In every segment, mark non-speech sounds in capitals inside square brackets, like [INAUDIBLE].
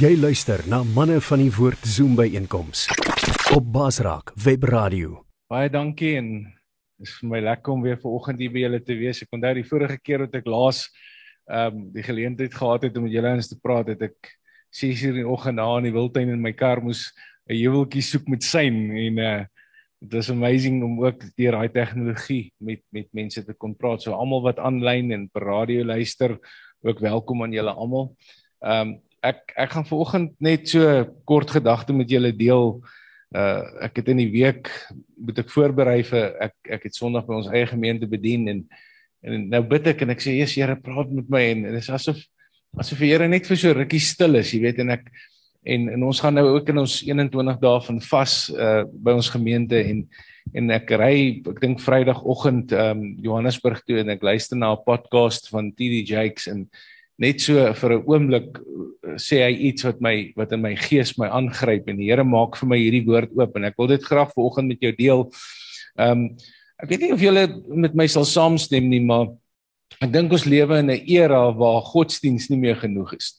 Jy luister na manne van die woord Zoom by einkoms op Basraak Web Radio. Baie dankie en is vir my lekker om weer vanoggend hier by julle te wees. Ek onthou die vorige keer wat ek laas ehm um, die geleentheid gehad het om met julle eens te praat, het ek 6:00 in die oggend daar in die wildtuin in my kar moes 'n heuweltjie soek met sein en uh dit is amazing om ook deur daai tegnologie met met mense te kon praat. So almal wat aanlyn en per radio luister, ook welkom aan julle almal. Ehm um, ek ek gaan vanoggend net so kort gedagte met julle deel. Uh ek het in die week moet ek voorberei vir ek ek het Sondag by ons eie gemeente bedien en en nou bid ek en ek sê Jesus Here praat met my en dit is asof asof die Here net vir so rukkie stil is, jy weet en ek en en ons gaan nou ook in ons 21 dae van vas uh by ons gemeente en en ek ry ek dink Vrydagoggend um Johannesburg toe en ek luister na 'n podcast van TD Jakes en net so vir 'n oomblik eh, sê hy iets wat my wat in my gees my aangryp en die Here maak vir my hierdie woord oop en ek wil dit graag vanoggend met jou deel. Ehm um, ek weet nie of julle met my sal saamstem nie, maar ek dink ons lewe in 'n era waar godsdiens nie meer genoeg is.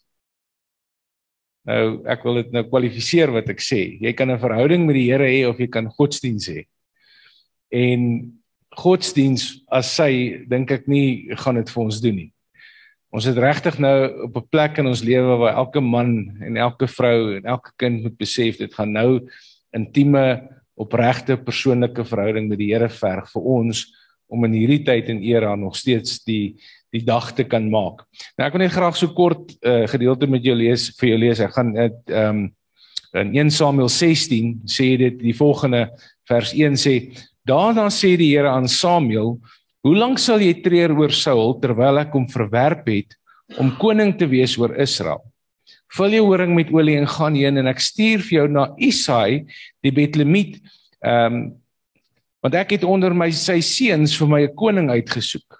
Nou ek wil dit nou kwalifiseer wat ek sê. Jy kan 'n verhouding met die Here hê of jy kan godsdiens hê. En godsdiens as sy dink ek nie gaan dit vir ons doen nie. Ons het regtig nou op 'n plek in ons lewe waar elke man en elke vrou en elke kind moet besef dit gaan nou intieme opregte persoonlike verhouding met die Here verg vir ons om in hierdie tyd en era nog steeds die die dag te kan maak. Nou ek wil net graag so kort uh, gedeelte met jou lees vir jou lees. Ek gaan dit ehm um, in 1 Samuel 16 sê dit die volgende vers 1 sê daarna sê die Here aan Samuel Hoe lank sal jy treur oor Saul terwyl ek hom verwerp het om koning te wees oor Israel? Vul jou horing met olie en gaan heen en ek stuur vir jou na Isai die Betlemiet. Ehm um, want ek het onder my sy seuns vir my 'n koning uitgesoek.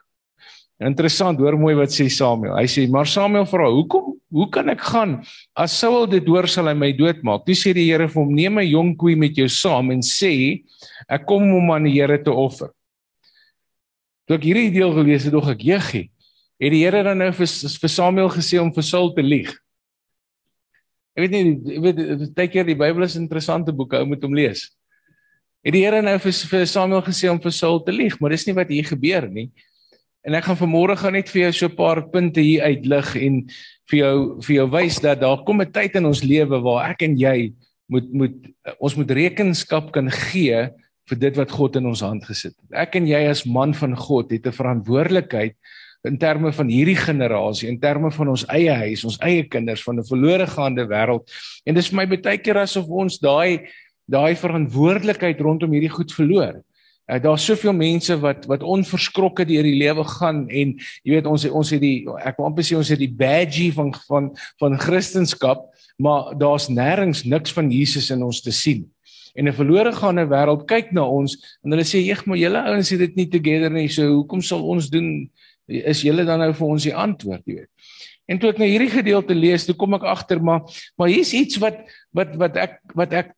Interessant, hoor mooi wat sê Samuel. Hy sê, "Maar Samuel vra, hoekom? Hoe kan ek gaan as Saul dit hoor sal hy my doodmaak?" Dis sê die Here vir hom, "Neem 'n jong koei met jou saam en sê, ek kom om aan die Here te offer." Toe ek hierdie deel gelees het, dog ek, "Jeggie, het die Here dan nou vir, vir Samuel gesê om vir Saul te lieg?" Ek weet nie, ek weet baie keer die Bybel is 'n interessante boek, ou moet hom lees. Het die Here nou vir, vir Samuel gesê om vir Saul te lieg, maar dis nie wat hier gebeur nie. En ek gaan vanmôre gaan net vir jou so 'n paar punte hier uitlig en vir jou vir jou wys dat daar kom 'n tyd in ons lewe waar ek en jy moet moet ons moet rekenskap kan gee vir dit wat God in ons hand gesit het. Ek en jy as man van God het 'n verantwoordelikheid in terme van hierdie generasie, in terme van ons eie huis, ons eie kinders van 'n verlore gaande wêreld. En dis vir my baie keer asof ons daai daai verantwoordelikheid rondom hierdie goed verloor. Uh, Daar's soveel mense wat wat onverskrokke deur die lewe gaan en jy weet ons ons het die ek wil amper sê ons het die badgie van van van Christendom, maar daar's nêrens niks van Jesus in ons te sien en 'n verlore gaande wêreld kyk na ons en hulle sê eeg maar julle ouens het dit nie together nie so hoekom sal ons doen? Is julle dan nou vir ons die antwoord? Jy weet. En toe ek nou hierdie gedeelte lees toe kom ek agter maar maar hier's iets wat wat wat ek wat ek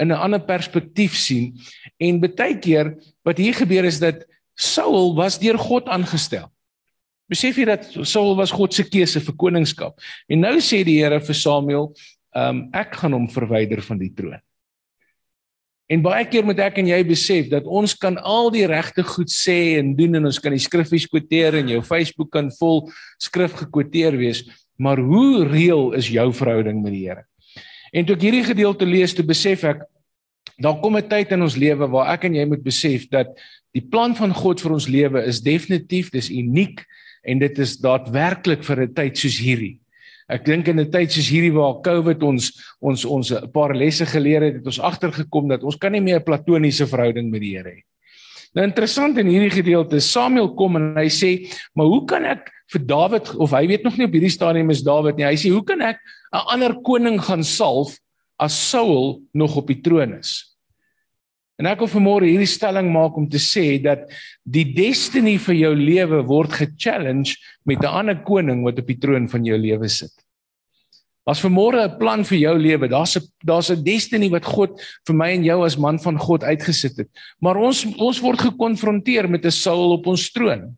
in 'n ander perspektief sien. En baie keer wat hier gebeur is dat Saul was deur God aangestel. Besef jy dat Saul was God se keuse vir koningskap? En nou sê die Here vir Samuel um, ek gaan hom verwyder van die troon En baie keer moet ek en jy besef dat ons kan al die regte goed sê en doen en ons kan die skriffies kwoteer en jou Facebook kan vol skrif gekwoteer wees, maar hoe reëel is jou verhouding met die Here? En toe ek hierdie gedeelte lees, toe besef ek daar kom 'n tyd in ons lewe waar ek en jy moet besef dat die plan van God vir ons lewe is definitief, dis uniek en dit is daadwerklik vir 'n tyd soos hierdie. Ek dink in 'n tyd soos hierdie waar COVID ons ons ons 'n paar lesse geleer het, het ons agtergekom dat ons kan nie meer 'n platoniese verhouding met die Here hê. Nou interessant in hierdie gedeelte, Samuel kom en hy sê, "Maar hoe kan ek vir Dawid of hy weet nog nie op hierdie stadium is Dawid nie. Hy sê, "Hoe kan ek 'n ander koning gaan salf as Saul nog op die troon is?" En ek wil vanmôre hierdie stelling maak om te sê dat die destiny vir jou lewe word ge-challenge met 'n ander koning wat op die troon van jou lewe sit. As vanmôre 'n plan vir jou lewe, daar's 'n daar's 'n destiny wat God vir my en jou as man van God uitgesit het. Maar ons ons word gekonfronteer met 'n Saul op ons troon.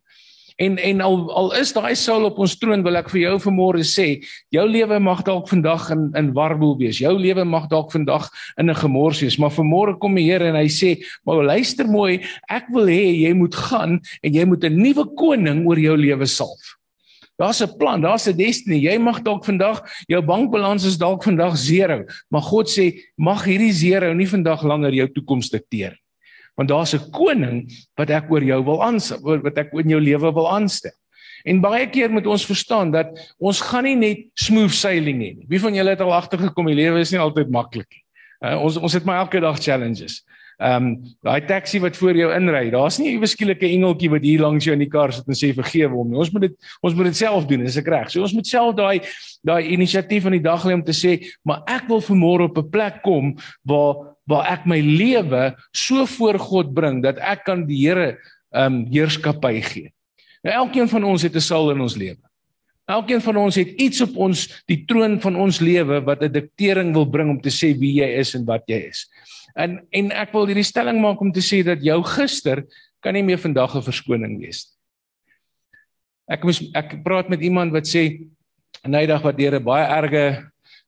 En en al al is daai Saul op ons troon wil ek vir jou vanmôre sê, jou lewe mag dalk vandag in in warboel wees. Jou lewe mag dalk vandag in 'n gemors wees, maar vanmôre kom die Here en hy sê, "Maar luister mooi, ek wil hê jy moet gaan en jy moet 'n nuwe koning oor jou lewe salf." Daar's 'n plan, daar's 'n destiny. Jy mag dalk vandag jou bankbalans is dalk vandag 0, maar God sê mag hierdie 0 nie vandag langer jou toekoms dikteer nie want daar's 'n koning wat ek oor jou wil aan wat ek in jou lewe wil aanstel. En baie keer moet ons verstaan dat ons gaan nie net smooth sailing hê nie. Wie van julle het al agtergekom die lewe is nie altyd maklik nie. Uh, ons ons het maar elke dag challenges. Ehm um, daai taxi wat voor jou inry, daar's nie 'n eweskieelike engeltjie wat hier langs jou in die kar sit en sê vergewe hom nie. Ons moet dit ons moet dit self doen, is ek reg? So ons moet self daai daai inisiatief van die dag lê om te sê, maar ek wil vanmôre op 'n plek kom waar waar ek my lewe so voor God bring dat ek kan die Here ehm um, heerskappy gee. Nou elkeen van ons het 'n Saul in ons lewe. Elkeen van ons het iets op ons die troon van ons lewe wat 'n diktering wil bring om te sê wie jy is en wat jy is. En en ek wil hierdie stelling maak om te sê dat jou gister kan nie meer vandag 'n verskoning wees nie. Ek moes ek praat met iemand wat sê nydag wat deur 'n baie erge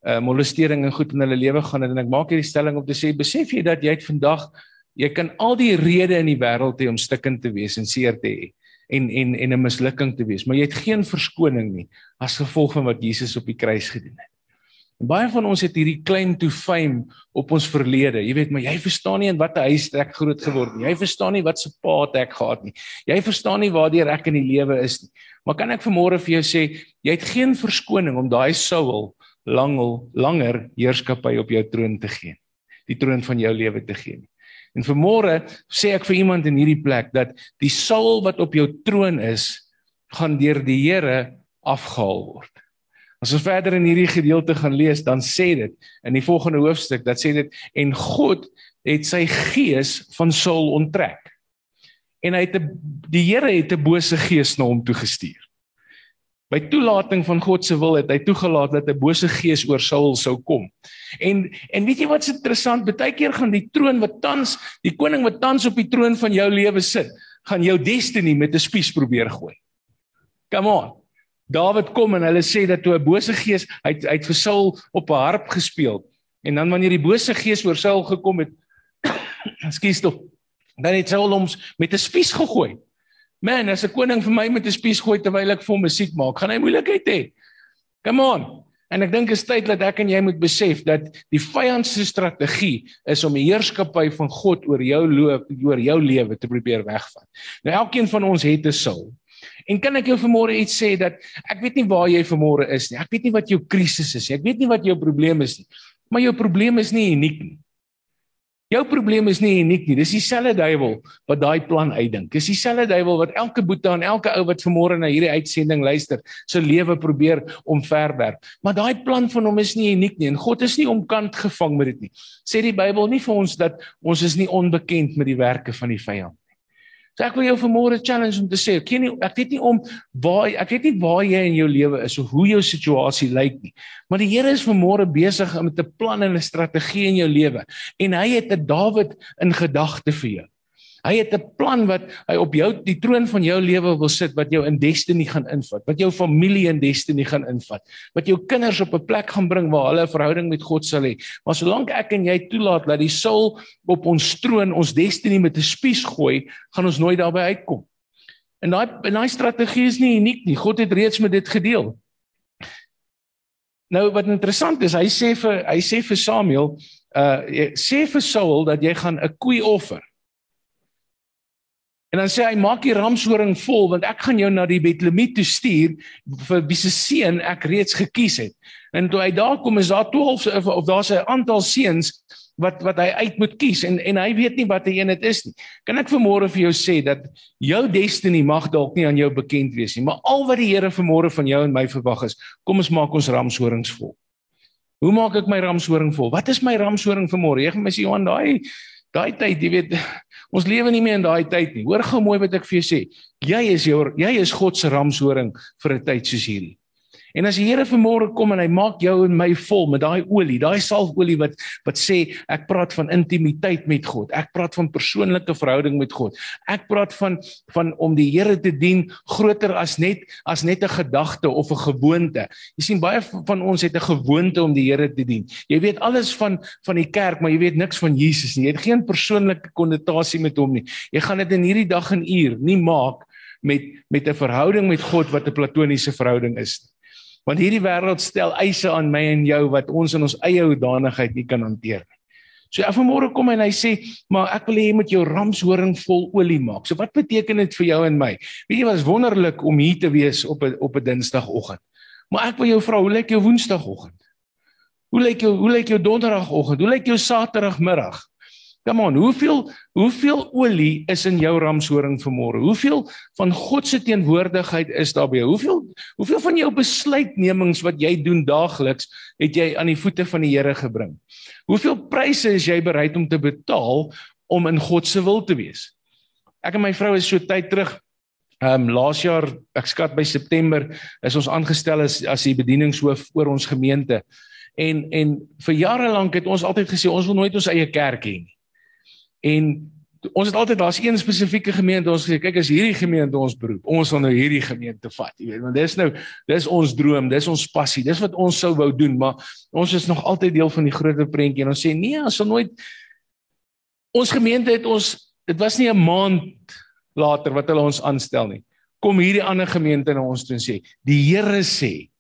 uh, molestering en goed in hulle lewe gaan en ek maak hierdie stelling om te sê besef jy dat jy het vandag jy kan al die redes in die wêreld hê om stikkend te wees en seer te hê en en en 'n mislukking te wees maar jy het geen verskoning nie as gevolg van wat Jesus op die kruis gedoen het. En baie van ons het hierdie claim to fame op ons verlede. Jy weet, maar jy verstaan nie in watter huis ek groot geword het nie. Jy verstaan nie wat se pa ek gehad nie. Jy verstaan nie waar ek in die lewe is nie. Maar kan ek vanmôre vir jou sê, jy het geen verskoning om daai Saul langel langer heerskappy op jou troon te gee. Die troon van jou lewe te gee. En vanmôre sê ek vir iemand in hierdie plek dat die Saul wat op jou troon is, gaan deur die Here afgehaal word. As ons verder in hierdie gedeelte gaan lees, dan sê dit in die volgende hoofstuk dat sê dit en God het sy gees van Saul onttrek. En hy het die Here het 'n bose gees na hom toe gestuur. By toelating van God se wil het hy toegelaat dat 'n bose gees oor Saul sou kom. En en weet jy wat's interessant? Partykeer gaan die troon wat tans, die koning wat tans op die troon van jou lewe sit, gaan jou destiny met 'n spies probeer gooi. Come on. Dawid kom en hulle sê dat toe 'n bose gees hy hy het vir Saul op 'n harp gespeel. En dan wanneer die bose gees oor Saul gekom het, [COUGHS] skuis tog, dan het Saul hom met 'n spies gegooi. Man, as 'n koning vir my met 'n spies gooi terwyl ek vir hom musiek maak, gaan hy moeilikheid hê. Come on. En ek dink is tyd dat ek en jy moet besef dat die vyand se strategie is om die heerskappy van God oor jou loop, oor jou lewe te probeer wegvat. Nou elkeen van ons het 'n sul. En kan ek jou vanmôre iets sê dat ek weet nie waar jy vanmôre is nie. Ek weet nie wat jou krisis is nie. Ek weet nie wat jou probleem is nie. Maar jou probleem is nie uniek nie. Jou probleem is nie uniek nie. Dis dieselfde duiwel wat daai plan uitdink. Dis dieselfde duiwel wat elke boetie en elke ou wat vanmôre na hierdie uitsending luister, se lewe probeer omverwerp. Maar daai plan van hom is nie uniek nie en God is nie omkant gevang met dit nie. Sê die Bybel nie vir ons dat ons is nie onbekend met die werke van die vyand So ek wil jou vanmôre challenge om te sê, weet nie ek weet nie om waar ek weet nie waar jy in jou lewe is of hoe jou situasie lyk nie. Maar die Here is vanmôre besig met 'n plan en 'n strategie in jou lewe en hy het 'n Dawid in gedagte vir jou. Hy het 'n plan wat hy op jou die troon van jou lewe wil sit wat jou in destiny gaan invat, wat jou familie in destiny gaan invat, wat jou kinders op 'n plek gaan bring waar hulle 'n verhouding met God sal hê. Maar solank ek en jy toelaat dat die soul op ons troon ons destiny met 'n spies gooi, gaan ons nooit daarby uitkom. En daai en daai strategie is nie uniek nie. God het reeds met dit gedeel. Nou wat interessant is, hy sê vir hy sê vir Samuel, uh sê vir Saul dat jy gaan 'n koei offer. En dan sê hy maak die ramshoring vol want ek gaan jou na die Betlemiet toe stuur vir wie se seun ek reeds gekies het. En toe hy daar kom is daar 12 of daar's 'n aantal seuns wat wat hy uit moet kies en en hy weet nie wat hy een dit is nie. Kan ek vanmôre vir jou sê dat jou destiny mag dalk nie aan jou bekend wees nie, maar al wat die Here vanmôre van jou en my verwag is, kom ons maak ons ramshorings vol. Hoe maak ek my ramshoring vol? Wat is my ramshoring vanmôre? Jy gaan my sê Johan, daai daai tyd, jy weet, ons lewe nie meer in daai tyd nie. Hoor gou mooi wat ek vir jou sê. Jy is jou jy is God se ramshoring vir 'n tyd soos hierdie. En as die Here vanmôre kom en hy maak jou en my vol met daai olie, daai salfolie wat wat sê ek praat van intimiteit met God. Ek praat van persoonlike verhouding met God. Ek praat van van om die Here te dien groter as net as net 'n gedagte of 'n gewoonte. Jy sien baie van ons het 'n gewoonte om die Here te dien. Jy weet alles van van die kerk, maar jy weet niks van Jesus nie. Jy het geen persoonlike konnotasie met hom nie. Jy gaan dit in hierdie dag en uur nie maak met met 'n verhouding met God wat 'n platoniese verhouding is nie. Want hierdie wêreld stel eise aan my en jou wat ons in ons eie hoedanigheid nie kan hanteer nie. So af vanmôre kom en hy sê, "Maar ek wil hê jy moet jou ramshoring vol olie maak." So wat beteken dit vir jou en my? Weet jy wat is wonderlik om hier te wees op 'n op 'n Dinsdagoggend. Maar ek wil jou vra, hoe lyk jou Woensdagoggend? Hoe lyk jou hoe lyk jou Donderdagoggend? Hoe lyk jou Saterdagmiddag? Kom aan, hoeveel hoeveel olie is in jou ramshoring vanmôre? Hoeveel van God se teenwoordigheid is daar by jou? Hoeveel hoeveel van jou besluitnemings wat jy doen daagliks het jy aan die voete van die Here gebring? Hoeveel pryse is jy bereid om te betaal om in God se wil te wees? Ek en my vrou is so tyd terug Ehm um, laas jaar, ek skat by September, is ons aangestel as as die bedieningshoof oor ons gemeente. En en vir jare lank het ons altyd gesê ons wil nooit ons eie kerk hê nie. En ons het altyd daar's een spesifieke gemeente ons sê kyk as hierdie gemeente ons beroep, ons wil nou hierdie gemeente vat, jy weet, want dis nou dis ons droom, dis ons passie, dis wat ons sou wou doen, maar ons is nog altyd deel van die groter prentjie en ons sê nee, ons sal nooit ons gemeente het ons dit was nie 'n maand later wat hulle ons aanstel nie. Kom hierdie ander gemeente na ons toe en sê, die Here sê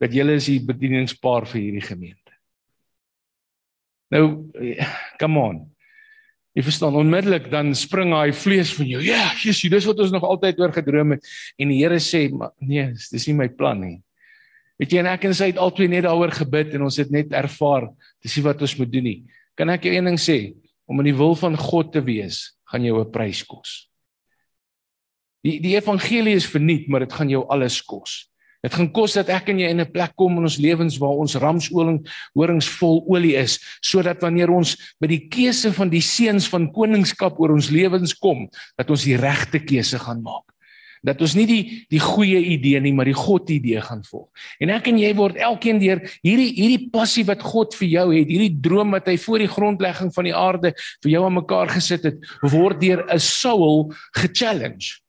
dat julle is die bedieningspaar vir hierdie gemeente. Nou, come on. Jy verstaan onmiddellik dan spring hy vlees van jou. Ja, Jesus, dis wat ons nog altyd oor gedroom het en die Here sê, maar nee, dis nie my plan nie. Weet jy en ek en sy het albei net daaroor gebid en ons het net ervaar dis nie wat ons moet doen nie. Kan ek jou een ding sê? Om in die wil van God te wees, gaan jou 'n prys kos. Die die evangelie is verniet, maar dit gaan jou alles kos. Dit gaan kos dat ek en jy in 'n plek kom in ons lewens waar ons ramsoling horings vol olie is, sodat wanneer ons by die keuse van die seuns van koningskap oor ons lewens kom, dat ons die regte keuse gaan maak. Dat ons nie die die goeie idee nie, maar die God idee gaan volg. En ek en jy word elkeen deur hierdie hierdie passie wat God vir jou het, hierdie droom wat hy voor die grondlegging van die aarde vir jou aan mekaar gesit het, word deur 'n Saul ge-challenge.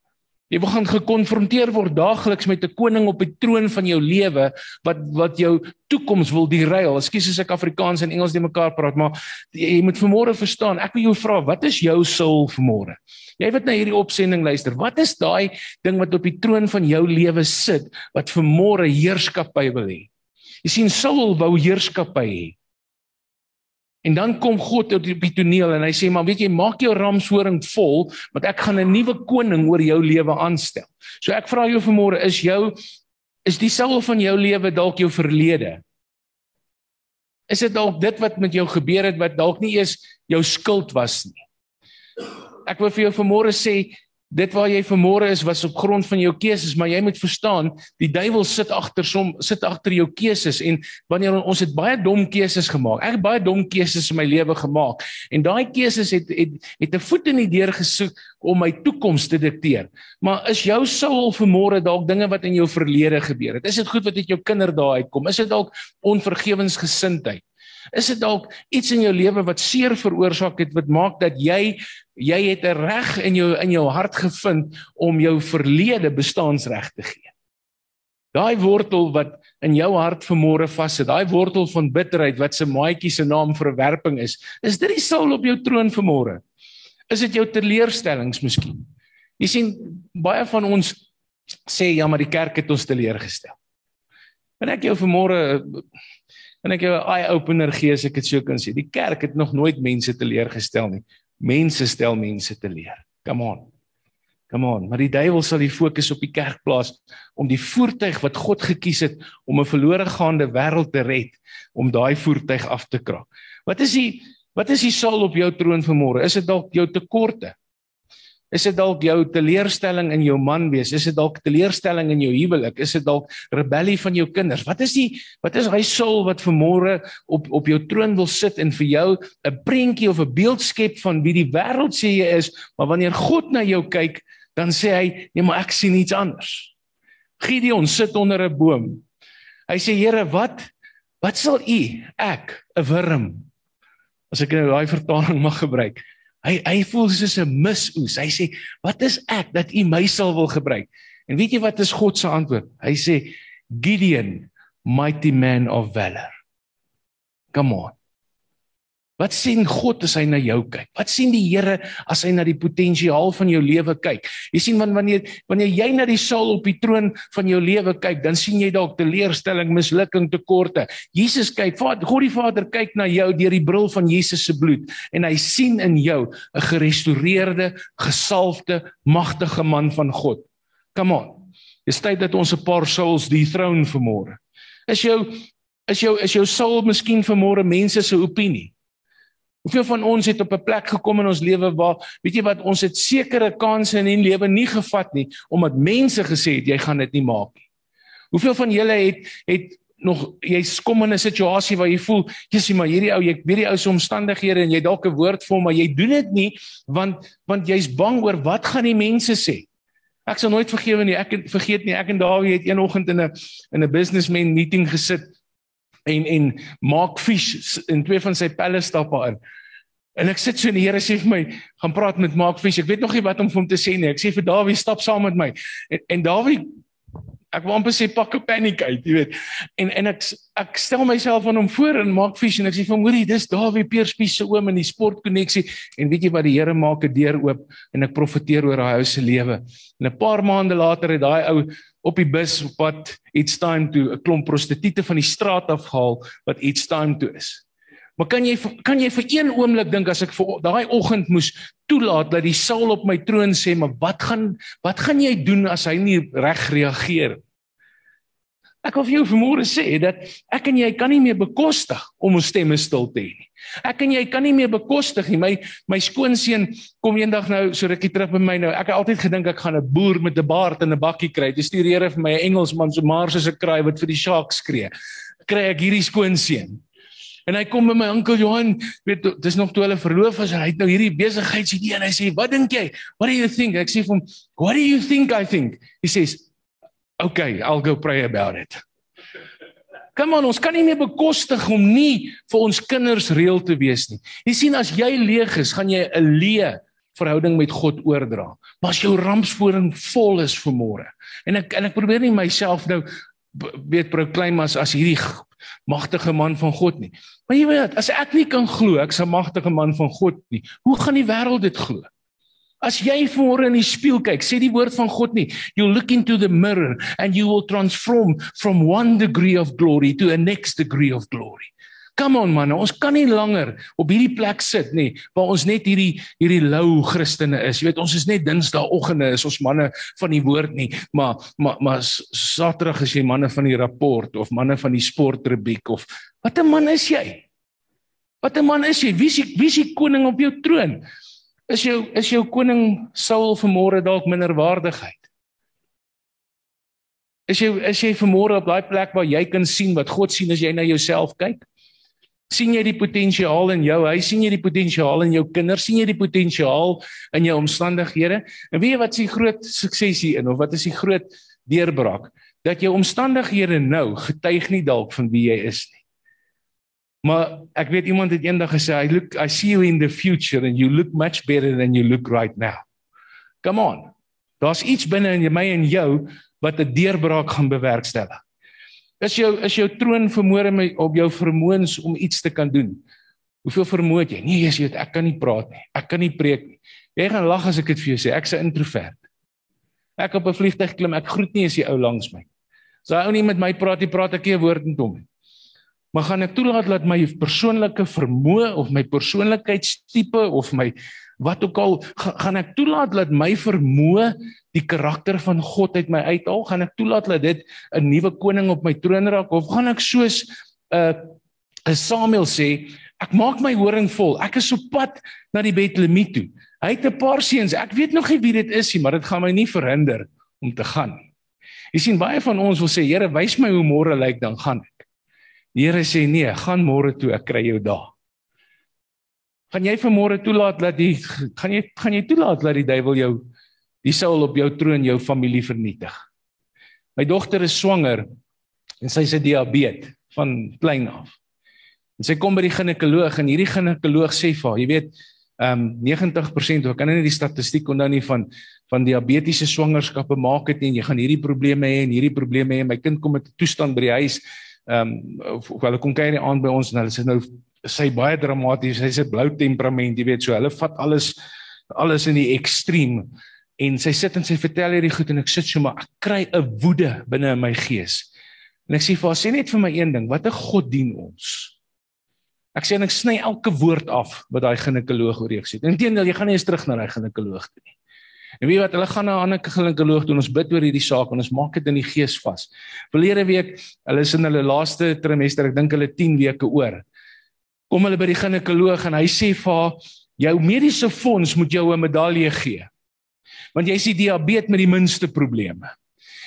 Jy gaan gekonfronteer word daagliks met 'n koning op die troon van jou lewe wat wat jou toekoms wil derail. Ekskuus as ek Afrikaans en Engels die mekaar praat, maar jy moet vanmôre verstaan. Ek wil jou vra, wat is jou sul vanmôre? Jy wat na hierdie opsending luister, wat is daai ding wat op die troon van jou lewe sit wat vanmôre heerskappy wil hê? Jy sien Saul wou heerskappy hê. En dan kom God op die toneel en hy sê maar weet jy maak jou ramshoring vol want ek gaan 'n nuwe koning oor jou lewe aanstel. So ek vra jou vanmôre is jou is die sel van jou lewe dalk jou verlede? Is dit dalk dit wat met jou gebeur het wat dalk nie eens jou skuld was nie? Ek wil vir jou vanmôre sê dit waar jy vanmôre is was op grond van jou keuses, maar jy moet verstaan, die duiwel sit agter som sit agter jou keuses en wanneer ons het baie dom keuses gemaak. Ek het baie dom keuses in my lewe gemaak en daai keuses het het het 'n voet in die deur gesoek om my toekoms te dikteer. Maar is jou soul vanmôre dalk dinge wat in jou verlede gebeur het? Is dit goed wat uit jou kinderdae uitkom? Is dit dalk onvergewensgesindheid? Is dit dalk iets in jou lewe wat seer veroorsaak het wat maak dat jy jy het 'n reg in jou in jou hart gevind om jou verlede bestaansreg te gee. Daai wortel wat in jou hart vermore vassit, daai wortel van bitterheid wat se maatjie se naam verwerping is, is dit die saal op jou troon vermore? Is dit jou teleurstellings miskien? Jy sien baie van ons sê ja, maar die kerk het ons teleurgestel. En ek jou vermore en ek jou 'n eye opener gee as ek dit so kan sê. Die kerk het nog nooit mense teleurgestel nie. Mense stel mense te leer. Come on. Come on, maar die duiwel sal die fokus op die kerk plaas om die voertuig wat God gekies het om 'n verlore gaande wêreld te red, om daai voertuig af te kraak. Wat is die wat is die saal op jou troon vanmôre? Is dit dalk jou tekorte? Is dit dalk jou teleurstelling in jou man wees? Is dit dalk teleurstelling in jou huwelik? Is dit dalk rebellie van jou kinders? Wat is die wat is hy soul wat vanmôre op op jou troon wil sit en vir jou 'n prentjie of 'n beeld skep van wie die wêreld sê jy is, maar wanneer God na jou kyk, dan sê hy, "Nee, maar ek sien iets anders." Gideon sit onder 'n boom. Hy sê Here, wat wat sal u ek 'n wurm as ek nou daai vertaling mag gebruik. Hy hy voel soos 'n misoes. Hy sê, "Wat is ek dat u my sal wil gebruik?" En weet jy wat is God se antwoord? Hy sê, "Gideon, mighty man of valor." Come on. Wat sien God as hy na jou kyk? Wat sien die Here as hy na die potensiaal van jou lewe kyk? Jy sien wanneer wanneer jy na die Saul op die troon van jou lewe kyk, dan sien jy dalk teleurstelling, mislukking, tekorte. Jesus kyk, God die Vader kyk na jou deur die bril van Jesus se bloed en hy sien in jou 'n gerestoreerde, gesalfde, magtige man van God. Come on. Dis tyd dat ons 'n paar souls die troon vermoor. Is jou is jou is jou soul miskien vermoor mense se opinie? Hoeveel van ons het op 'n plek gekom in ons lewe waar weet jy wat ons het sekere kansse in die lewe nie gevat nie omdat mense gesê het jy gaan dit nie maak nie. Hoeveel van julle het het nog jy's kom in 'n situasie waar jy voel jissie maar hierdie ou jy weet die ou se omstandighede en jy dalk 'n woord vir hom maar jy doen dit nie want want jy's bang oor wat gaan die mense sê. Ek sal nooit vergewe nie. Ek vergeet nie ek en Dawie het een oggend in 'n in 'n businessman meeting gesit en en maak vis in twee van sy pelle stap in. En ek sit so die Here sê vir my, gaan praat met Mark Fish. Ek weet nog nie wat om vir hom te sê nie. Ek sê vir Dawie stap saam met my. En en Dawie ek wou amper sê pak 'n paniek uit, jy weet. En en ek ek stel myself aan hom voor en Mark Fish en ek sê hom, hoorie, dis Dawie Peerspie se oom in die sportkonneksie en weet jy wat die Here maak 'n deur oop en ek profeteer oor daai ou se lewe. En 'n paar maande later het daai ou op die bus op pad iets time toe 'n klomp prostituie van die straat afhaal wat iets time toe is. Maar kan jy kan jy vir een oomblik dink as ek vir daai oggend moes toelaat dat die Saul op my troon sê, maar wat gaan wat gaan jy doen as hy nie reg reageer? Ek wil vir jou vanmôre sê dat ek en jy kan nie meer bekostig om ons stemme stil te hê nie. Ek en jy kan nie meer bekostig nie. My my skoonseun kom eendag nou so rukkie terug by my nou. Ek het altyd gedink ek gaan 'n boer met 'n baard en 'n bakkie kry. Dis die Here vir my 'n Engelsman so maar soos 'n kraai wat vir die sharks skree. Kry ek hierdie skoonseun. En hy kom by my oom Johan, weet dis nog toe hulle verloof was en hy het nou hierdie besigheidsidee en hy sê, "Wat dink jy? What do you think?" Ek sê vir hom, "What do you think I think?" He says, "Okay, I'll go pray about it." Kom aan, ons kan nie meer bekostig om nie vir ons kinders reël te wees nie. Jy sien as jy leeg is, gaan jy 'n leë verhouding met God oordra. Maar as jou rampsporing vol is vir môre. En ek en ek probeer nie myself nou weet proclaim as as hierdie magtige man van God nie. Maar jy weet, as ek nie kan glo ek's 'n magtige man van God nie, hoe gaan die wêreld dit glo? As jy voor in die spieël kyk, sê die woord van God nie, you look into the mirror and you will transform from one degree of glory to a next degree of glory. Come on man, ons kan nie langer op hierdie plek sit nie waar ons net hierdie hierdie lou Christene is. Jy weet, ons is net Dinsdagoggende is ons manne van die woord nie, maar maar maar Saterdag is jy manne van die rapport of manne van die sportrubriek of wat 'n man is jy? Wat 'n man is jy? Wie is die, wie is die koning op jou troon? Is jou is jou koning Saul vanmôre dalk minderwaardigheid? Is jy is jy vanmôre op daai plek waar jy kan sien wat God sien as jy na jouself kyk? sien jy die potensiaal in jou huis? Sien jy die potensiaal in jou kinders? Sien jy die potensiaal in jou omstandighede? En weet jy wat is die groot sukses hier in of wat is die groot deurbraak? Dat jou omstandighede nou getuig nie dalk van wie jy is nie maar ek weet iemand het eendag gesê i look i see you in the future and you look much better than you look right now come on daar's iets binne in my en jou wat 'n deurbraak gaan bewerkstellig Is jou is jou troon vermoere op jou vermoëns om iets te kan doen? Hoeveel vermoë het jy? Nee, jy sê ek kan nie praat nie. Ek kan nie preek nie. Jy gaan lag as ek dit vir jou sê. Ek's 'n introvert. Ek op 'n vliegtuig klim, ek groet nie as die ou langs my. As hy ou nie met my praat nie, praat ek nie 'n woord met hom nie. Maar gaan ek toelaat dat my persoonlike vermoë of my persoonlikheidstipe of my wat ook al gaan ek toelaat dat my vermoë die karakter van God uit my uithaal? Gaan ek toelaat dat dit 'n nuwe koning op my troon raak? Of gaan ek soos 'n uh, 'n Samuel sê ek maak my horing vol. Ek is op pad na die Betlehem toe. Hy het 'n paar seuns. Ek weet nog nie wie dit is nie maar dit gaan my nie verhinder om te gaan jy sien baie van ons wil sê Here wys my hoe môre lyk dan gaan ek die Here sê nee gaan môre toe ek kry jou daar Gaan jy vanmôre toelaat dat die gaan jy gaan jy toelaat dat die duiwel jou die Saul op jou troon jou familie vernietig? My dogter is swanger en sy het diabetes van klein af. En sy kom by die ginekoloog en hierdie ginekoloog sê vir haar, jy weet, ehm um, 90% ek kan nie die statistiek onthou nie van van diabetiese swangerskappe maak dit en jy gaan hierdie probleme hê en hierdie probleme hê. My kind kom met 'n toestand by die huis. Ehm um, hulle kom kyk aan by ons en hulle sê nou sy baie dramaties, sy's 'n blou temperament, jy weet, so hulle vat alles alles in die ekstreem en sy sit en sy vertel hierdie goed en ek sit so maar ek kry 'n woede binne in my gees. En ek sê vir haar sê net vir my een ding, watter God dien ons? Ek sê en ek sny elke woord af wat daai ginekoloog oor jou gesê het. Inteendeel, jy gaan nie eens terug na daai ginekoloog toe nie. En weet wat, hulle gaan na 'n ander ginekoloog toe en ons bid oor hierdie saak en ons maak dit in die gees vas. Verlede week, hulle is in hulle laaste trimester, ek dink hulle 10 weke oor. Kom hulle by die ginekoloog en hy sê vir haar, jou mediese fonds moet jou 'n medalje gee want jy is die diabetes met die minste probleme.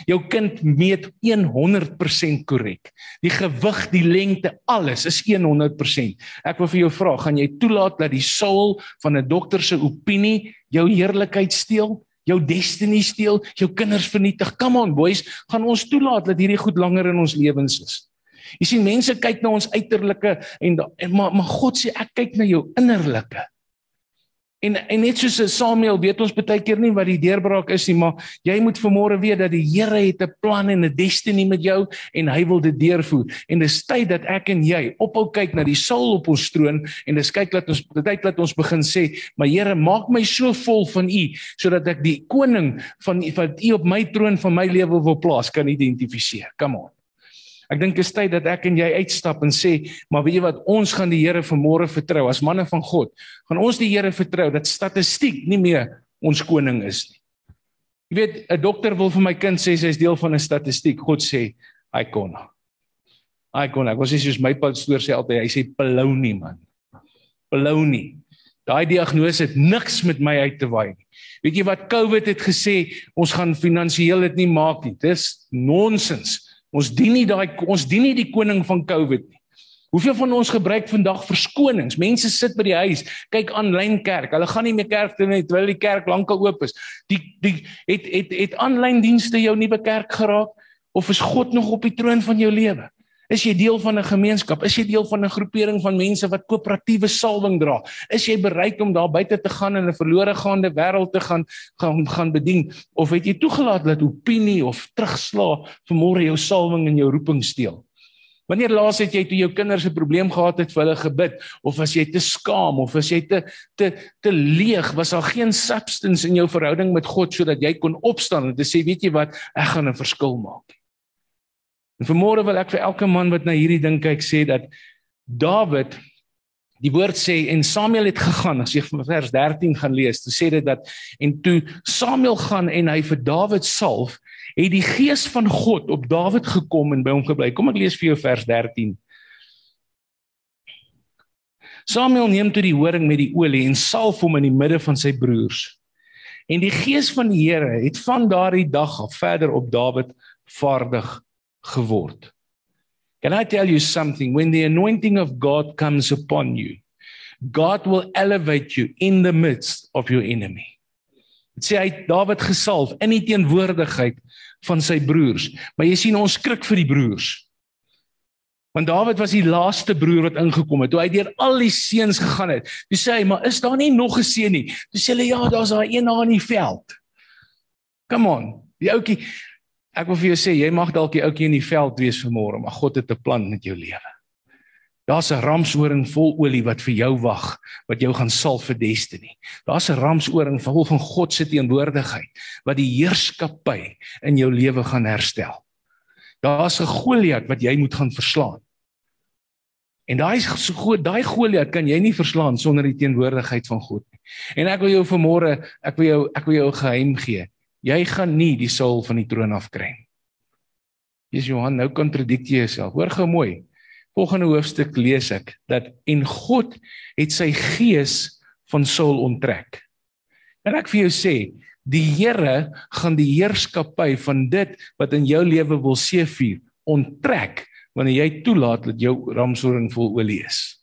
Jou kind meet 100% korrek. Die gewig, die lengte, alles is 100%. Ek wil vir jou vra, gaan jy toelaat dat die soul van 'n dokter se opinie jou heerlikheid steel? jou destiny steel, jou kinders vernietig. Come on boys, gaan ons toelaat dat hierdie goed langer in ons lewens is. Jy sien mense kyk na ons uiterlike en, en maar maar God sê ek kyk na jou innerlike. En en net soos Samuel weet ons baie keer nie wat die deurbraak is nie, maar jy moet vermoure weet dat die Here het 'n plan en 'n destiny met jou en hy wil dit deurvoer. En dis tyd dat ek en jy ophou kyk na die saal op ons troon en dis kyk dat ons tyd dat ons begin sê, "Maar Here, maak my so vol van U sodat ek die koning van wat U op my troon van my lewe wil plaas kan identifiseer." Come on. Ek dink is tyd dat ek en jy uitstap en sê, maar weet jy wat, ons gaan die Here vanmôre vertrou as manne van God. Gaan ons die Here vertrou dat statistiek nie meer ons koning is nie. Jy weet, 'n dokter wil vir my kind sê sy is deel van 'n statistiek. God sê, "I kon." I kon. Ek was nie soos my pastoor sê altyd, hy sê belou nie man. Belou nie. Daai diagnose het niks met my uit te waai nie. Weet jy wat COVID het gesê, ons gaan finansiëel dit nie maak nie. Dis nonsens. Ons dien nie daai ons dien nie die koning van COVID nie. Hoeveel van ons gebruik vandag verskonings? Mense sit by die huis, kyk aanlyn kerk. Hulle gaan nie meer kerk toe nie terwyl die kerk lankal oop is. Die die het het het aanlyn dienste jou nuwe kerk geraak of is God nog op die troon van jou lewe? Is jy deel van 'n gemeenskap? Is jy deel van 'n groepering van mense wat koöperatiewe salwing dra? Is jy bereid om daar buite te gaan in 'n verlore gaande wêreld te gaan gaan gaan bedien of het jy toegelaat dat opinie of terugslaa vermoere jou salwing en jou roeping steel? Wanneer laas het jy toe jou kinders 'n probleem gehad het vir hulle gebid of was jy te skaam of was jy te te te leeg was daar geen substance in jou verhouding met God sodat jy kon opstaan en te sê weet jy wat ek gaan 'n verskil maak En vanmôre wil ek vir elke man wat na hierdie ding kyk sê dat Dawid die woord sê en Samuel het gegaan as jy vers 13 gaan lees, toe sê dit dat en toe Samuel gaan en hy vir Dawid salf, het die gees van God op Dawid gekom en by hom gebly. Kom ek lees vir jou vers 13. Samuel neem toe die horing met die olie en salf hom in die midde van sy broers. En die gees van die Here het van daardie dag af verder op Dawid vaardig geword. Can I tell you something when the anointing of God comes upon you God will elevate you in the midst of your enemy. Dit sê hy Dawid gesalf in die teenwoordigheid van sy broers. Maar jy sien ons skrik vir die broers. Want Dawid was die laaste broer wat ingekom het. Toe hy deur al die seuns gegaan het, toe sê hy, "Maar is daar nie nog 'n seun nie?" Toe sê hulle, "Ja, daar's daai een daar in die veld." Come on. Die ouetjie, Ek wil vir jou sê, jy mag dalk die ouetjie in die veld wees vanmôre, maar God het 'n plan met jou lewe. Daar's 'n ramshoring vol olie wat vir jou wag, wat jou gaan salf vir destiny. Daar's 'n ramshoring vol van God se teenwoordigheid wat die heerskappy in jou lewe gaan herstel. Daar's 'n Goliat wat jy moet gaan verslaan. En daai groot, daai Goliat kan jy nie verslaan sonder die teenwoordigheid van God nie. En ek wil jou vanmôre, ek wil jou ek wil jou geheim gee. Jy gaan nie die saal van die troon af kry nie. Jesus Johan, nou kontradikteer jouself. Hoor gou mooi. Volgende hoofstuk lees ek dat en God het sy gees van Saul onttrek. En ek vir jou sê, die Here gaan die heerskappy van dit wat in jou lewe wil seëvier onttrek wanneer jy toelaat dat jou ramshoring vol olie is.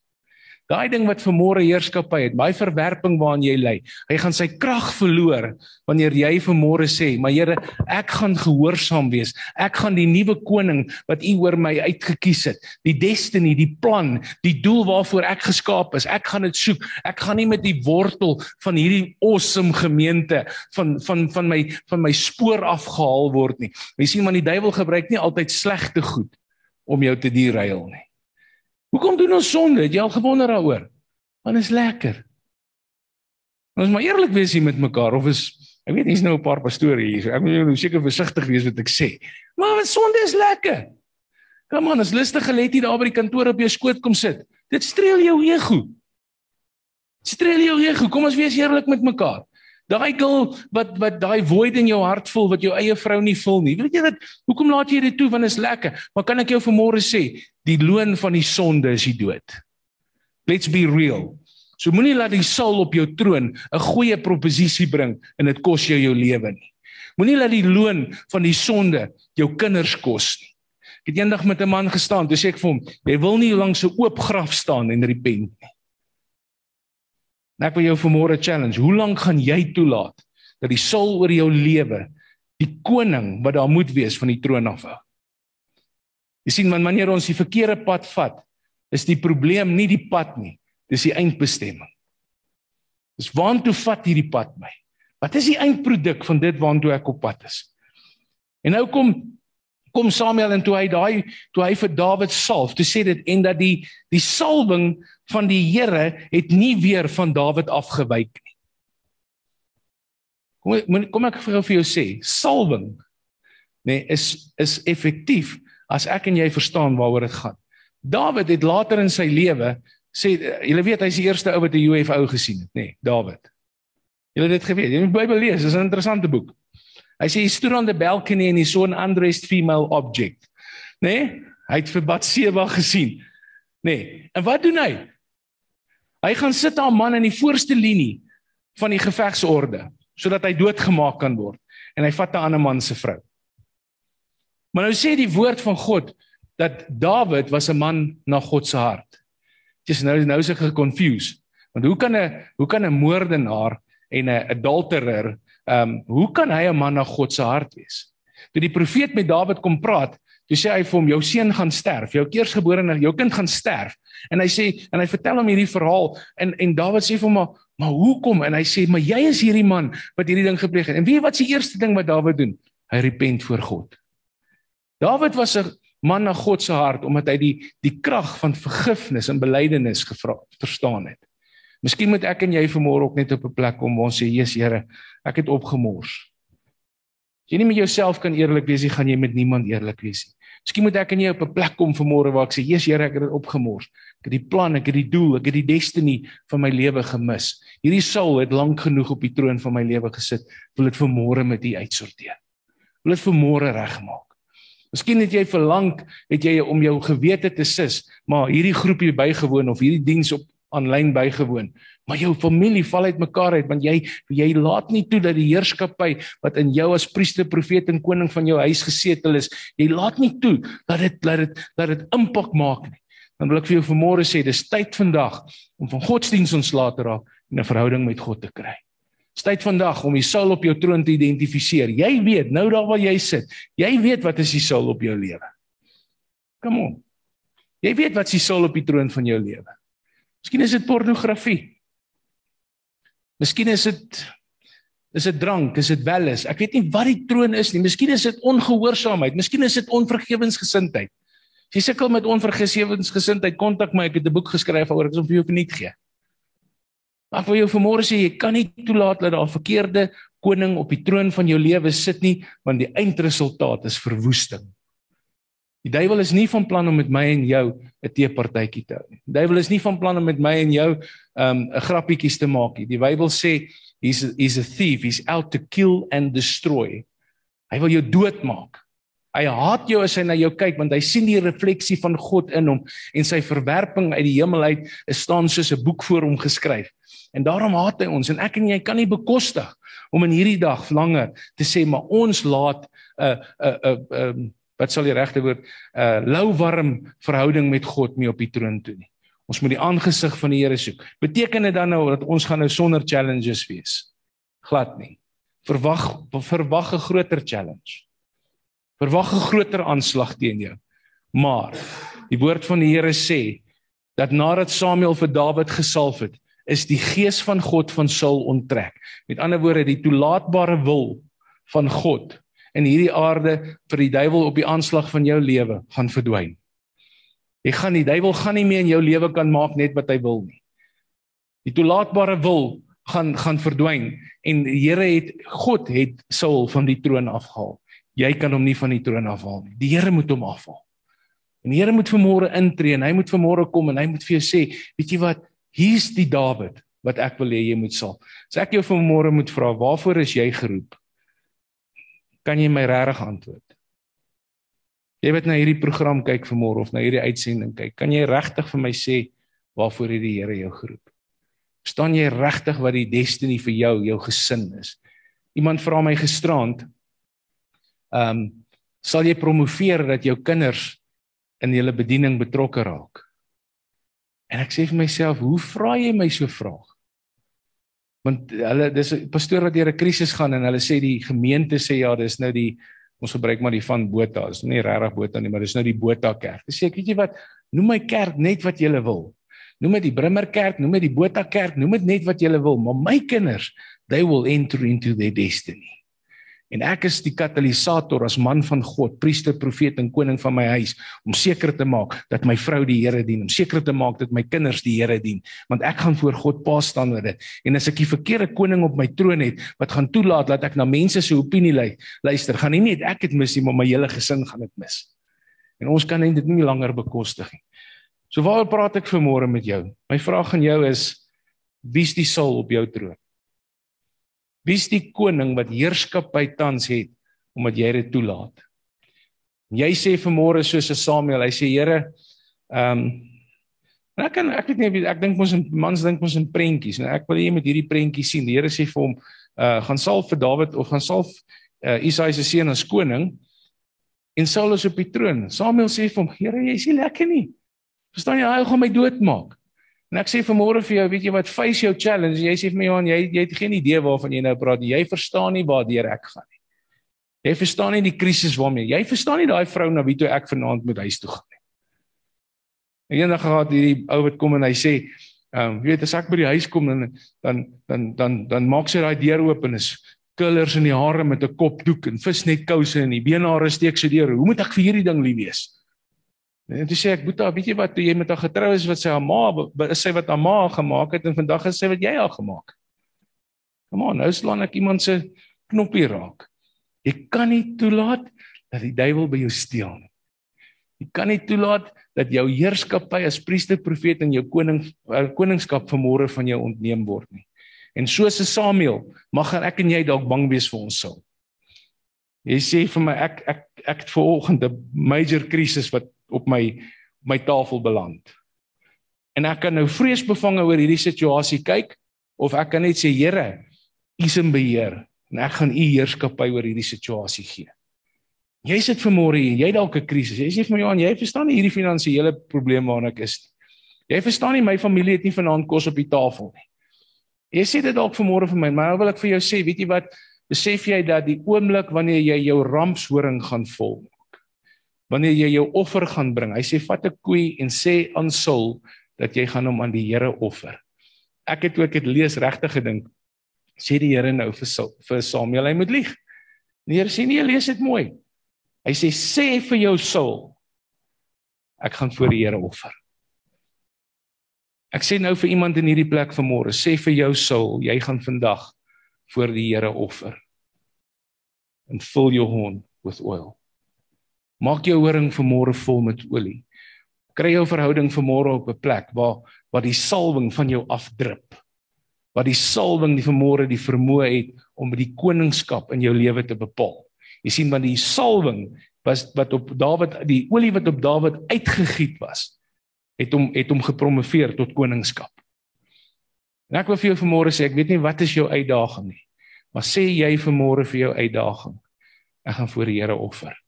Daai ding wat vermoere heerskappy het, daai verwerping waaraan jy lê, hy gaan sy krag verloor wanneer jy vermoere sê, "Maar Here, ek gaan gehoorsaam wees. Ek gaan die nuwe koning wat U oor my uitgekies het, die destiny, die plan, die doel waarvoor ek geskaap is, ek gaan dit soek. Ek gaan nie met die wortel van hierdie awesome gemeente van van van my van my spoor afgehaal word nie." Jy sien, man, die duiwel gebruik nie altyd slegte goed om jou te derail nie. Hoekom doen ons sonde? Het jy al gewonder daaroor? Want is lekker. Ons moet eerlik wees hier met mekaar of is ek weet hier's nou 'n paar pastore hier. So ek moet nou seker versigtig wees wat ek sê. Maar wat sonde is lekker. Kom aan, as lustige letjie daar by die kantoor op jou skoot kom sit. Dit streel jou ego. Streel jou ego. Kom ons wees eerlik met mekaar. Daai girl wat wat daai void in jou hart voel wat jou eie vrou nie vul nie. Weet jy wat? Hoekom laat jy dit toe want dit is lekker? Maar kan ek jou vanmôre sê, die loon van die sonde is die dood. Let's be real. So moenie laat die sal op jou troon 'n goeie proposisie bring en dit kos jou jou lewe nie. Moenie laat die loon van die sonde jou kinders kos nie. Ek het eendag met 'n man gestaan, toe sê ek vir hom, jy wil nie langs 'n oop graf staan en repent nie. En ek wil jou vanmôre challenge. Hoe lank gaan jy toelaat dat die sul oor jou lewe die koning wat daar moet wees van die troon afhou? Jy sien wanneer ons die verkeerde pad vat, is die probleem nie die pad nie, dis die eindbestemming. Dis waantoe vat hierdie pad my? Wat is die eindproduk van dit waantoe ek op pad is? En nou kom kom Samuel en toe hy daai toe hy vir Dawid salf, toe sê dit en dat die die salwing van die Here het nie weer van Dawid afgewyk nie. Kom kom ek vir vir jou sê, salwing nê nee, is is effektief as ek en jy verstaan waaroor dit gaan. Dawid het later in sy lewe sê julle weet hy's die eerste ou wat 'n UFO gesien het, nê, nee, Dawid. Julle het dit geweet. Jy moet die Bybel lees, dis 'n interessante boek. Hy sê he stood on the balcony and he saw an undressed female object. Nê? Nee? Hy het vir Batseba gesien. Nê? Nee. En wat doen hy? Hy gaan sit 'n man in die voorste linie van die gevegsorde sodat hy doodgemaak kan word en hy vat 'n ander man se vrou. Maar nou sê die woord van God dat Dawid was 'n man na God se hart. Dis nou nou is ek geconfused. Want hoe kan 'n hoe kan 'n moordenaar en 'n adulterer Ehm um, hoe kan hy 'n man na God se hart wees? Toe die profeet met Dawid kom praat, toe sê hy vir hom jou seun gaan sterf, jou eersgeborene, jou kind gaan sterf. En hy sê en hy vertel hom hierdie verhaal en en Dawid sê vir hom maar maar hoekom? En hy sê maar jy is hierdie man wat hierdie ding gepleeg het. En weet jy wat se eerste ding wat Dawid doen? Hy repent voor God. Dawid was 'n man na God se hart omdat hy die die krag van vergifnis en belydenis gevra verstaan het. Miskien moet ek en jy vanmôre ook net op 'n plek kom waar ons sê, "Jesus Here, ek het opgemors." As jy nie met jouself kan eerlik wees nie, gaan jy met niemand eerlik wees nie. Miskien moet ek en jy op 'n plek kom vanmôre waar ek sê, "Jesus Here, ek het dit opgemors. Ek het die plan, ek het die doel, ek het die destiny van my lewe gemis. Hierdie soul het lank genoeg op die troon van my lewe gesit. Wil dit vanmôre met U uitsorteer. Wil dit vanmôre regmaak." Miskien het jy verlang, het jy om jou gewete te sis, maar hierdie groepie bygewoon of hierdie diens op aanlyn bygewoon. Maar jou familie val uitmekaar uit want jy jy laat nie toe dat die heerskappy wat in jou as priester, profeet en koning van jou huis gesetel is, jy laat nie toe dat dit dat dit dat dit impak maak nie. Dan wil ek vir jou vanmôre sê dis tyd vandag om van godsdiens ontslae te raak en 'n verhouding met God te kry. Dis tyd vandag om die Saul op jou troon te identifiseer. Jy weet nou daar waar jy sit. Jy weet wat is die Saul op jou lewe. Kom on. Jy weet wat is die Saul op die troon van jou lewe. Miskien is dit pornografie. Miskien is dit is dit drank, is dit welis. Ek weet nie wat die troon is nie. Miskien is dit ongehoorsaamheid, miskien is dit onvergewensgesindheid. As jy sukkel met onvergewensgesindheid, kontak my. Ek het 'n boek geskryf waaroor ek dit vir jou verniet gee. Maar vir jou vanmôre sê jy kan nie toelaat dat daar verkeerde koning op die troon van jou lewe sit nie, want die eindresultaat is verwoesting. Die duiwel is nie van plan om met my en jou 'n teepartytjie te hou nie. Die duiwel is nie van plan om met my en jou um 'n grappietjies te maak nie. Die Bybel sê he's he's a thief, he's out to kill and destroy. Hy wil jou doodmaak. Hy haat jou as hy na jou kyk want hy sien die refleksie van God in hom en sy verwerping uit die hemel uit is staan soos 'n boek voor hom geskryf. En daarom haat hy ons en ek en jy kan nie bekostig om in hierdie dag langer te sê maar ons laat 'n 'n 'n 'n wat sal die regte woord uh, lou warm verhouding met God mee op die troon toe nie. Ons moet die aangesig van die Here soek. Beteken dit dan nou dat ons gaan nou sonder challenges wees? Glad nie. Verwag verwag 'n groter challenge. Verwag 'n groter aanslag teen jou. Maar die woord van die Here sê dat nadat Samuel vir Dawid gesalf het, is die gees van God van Saul onttrek. Met ander woorde, die toelaatbare wil van God in hierdie aarde vir die duiwel op die aanslag van jou lewe gaan verdwyn. Jy gaan die duiwel gaan nie meer in jou lewe kan maak net wat hy wil nie. Die toelaatbare wil gaan gaan verdwyn en die Here het God het Saul van die troon afhaal. Jy kan hom nie van die troon afhaal nie. Die Here moet hom afhaal. En die Here moet vanmôre intree en hy moet vanmôre kom en hy moet vir jou sê, weet jy wat? Hier's die Dawid wat ek wil hê jy moet sal. As ek jou vanmôre moet vra, waarvoor is jy geroep? Kan jy my regtig antwoord? Jy wat na hierdie program kyk vanmôre of na hierdie uitsending kyk, kan jy regtig vir my sê waarvoor het die Here jou geroep? Verstaan jy regtig wat die destiny vir jou, jou gesin is? Iemand vra my gisterand, ehm, um, sal jy promoveer dat jou kinders in julle bediening betrokke raak? En ek sê vir myself, hoe vra jy my so vraag? Want hulle dis 'n pastoor wat deur 'n krisis gaan en hulle sê die gemeente sê ja, dis nou die ons gebruik maar die van Botha, is nie regtig Botha nie, maar dis nou die Botha kerk. Dis sê ek weet jy wat, noem my kerk net wat jy wil. Noem dit die Brimmer kerk, noem dit die Botha kerk, noem dit net wat jy wil, maar my kinders, they will enter into their destiny. En ek is die katalisator as man van God, priester, profeet en koning van my huis om seker te maak dat my vrou die Here dien, om seker te maak dat my kinders die Here dien, want ek gaan voor God pa staan met dit. En as ek die verkeerde koning op my troon het wat gaan toelaat dat ek na mense se opinie luister, gaan nie net ek dit mis nie, maar my hele gesin gaan dit mis. En ons kan dit nie langer bekostig nie. So waaroor praat ek vanmôre met jou? My vraag aan jou is wie's die sul op jou troon? Wie's die koning wat heerskappy tans het omdat jy dit toelaat? Jy sê vanmôre soos 'n Samuel, hy sê Here, ehm um, ek kan ek weet nie ek dink ons in mans dink ons in prentjies, nou ek wil jy met hierdie prentjie sien. Die Here sê vir hom, uh gaan salf vir Dawid of gaan salf uh Isaia se seun as koning en Saul is op die troon. Samuel sê vir hom, Here, jy is nie lekker nie. Verstaan jy, hy gaan my doodmaak. En ek sê vanmôre vir jou, weet jy wat face jou challenge? Jy sê vir my Johan, jy jy het geen idee waarvan jy nou praat nie. Jy verstaan nie waartoe ek gaan nie. Jy verstaan nie die krisis waarmee. Jy verstaan nie daai vrou na wie toe ek vanaand moet huis toe gaan nie. Eendag gehad hierdie ou wat kom en hy sê, ehm, um, jy weet as ek by die huis kom dan dan dan dan dan maak sy daai deur oop en is killers in die hare met 'n kopdoek en visnetkouse en die beenhare steek sy deur. Hoe moet ek vir hierdie ding lief wees? En toe sê ek, "Boeta, weet jy wat, toe jy met haar getrou is wat sy haar ma is sy wat haar ma gemaak het en vandag is sy wat jy haar gemaak." Kom aan, nou slaan ek iemand se knoppie raak. Jy kan nie toelaat dat die duiwel by jou steel nie. Jy kan nie toelaat dat jou heerskappy as priester, profeet en jou koning eh, koningskap vanmôre van jou ontneem word nie. En soos 'n Samuel, mag ek en jy dalk bang wees vir ons sul. Jy sê vir my ek ek ek het vanoggend 'n major krisis wat op my my tafel beland. En ek kan nou vreesbevange oor hierdie situasie kyk of ek kan net sê Here, U is in beheer en ek gaan U heerskappy oor hierdie situasie gee. Jy sit vanmôre hier, jy dalk 'n krisis. Jy sê vir my Johan, jy verstaan nie hierdie finansiële probleem waarna ek is nie. Jy verstaan nie my familie het nie vanaand kos op die tafel nie. Jy sê dit dalk vanmôre vir my, maar nou wil ek vir jou sê, weet jy wat? Besef jy dat die oomblik wanneer jy jou rampshoring gaan volg wanneer jy jou offer gaan bring. Hy sê vat 'n koei en sê aan Saul dat jy gaan hom aan die Here offer. Ek het ook dit lees regtig gedink. Sê die Here nou vir Saul, vir Samuel hy moet lieg. Die Here sê nee, lees dit mooi. Hy sê sê vir jou Saul ek gaan voor die Here offer. Ek sê nou vir iemand in hierdie plek vanmôre, sê vir jou Saul, jy gaan vandag voor die Here offer. And fill your horn with oil. Maak jou horing vanmôre vol met olie. Kry jou verhouding vanmôre op 'n plek waar waar die salwing van jou afdrup. Waar die salwing die vanmôre die vermoë het om die koningskap in jou lewe te bepaal. Jy sien want die salwing was wat op Dawid die olie wat op Dawid uitgegiet was, het hom het hom gepromoveer tot koningskap. En ek wil vir jou vanmôre sê, ek weet nie wat is jou uitdaging nie, maar sê jy vanmôre vir jou uitdaging, ek gaan voor die Here offer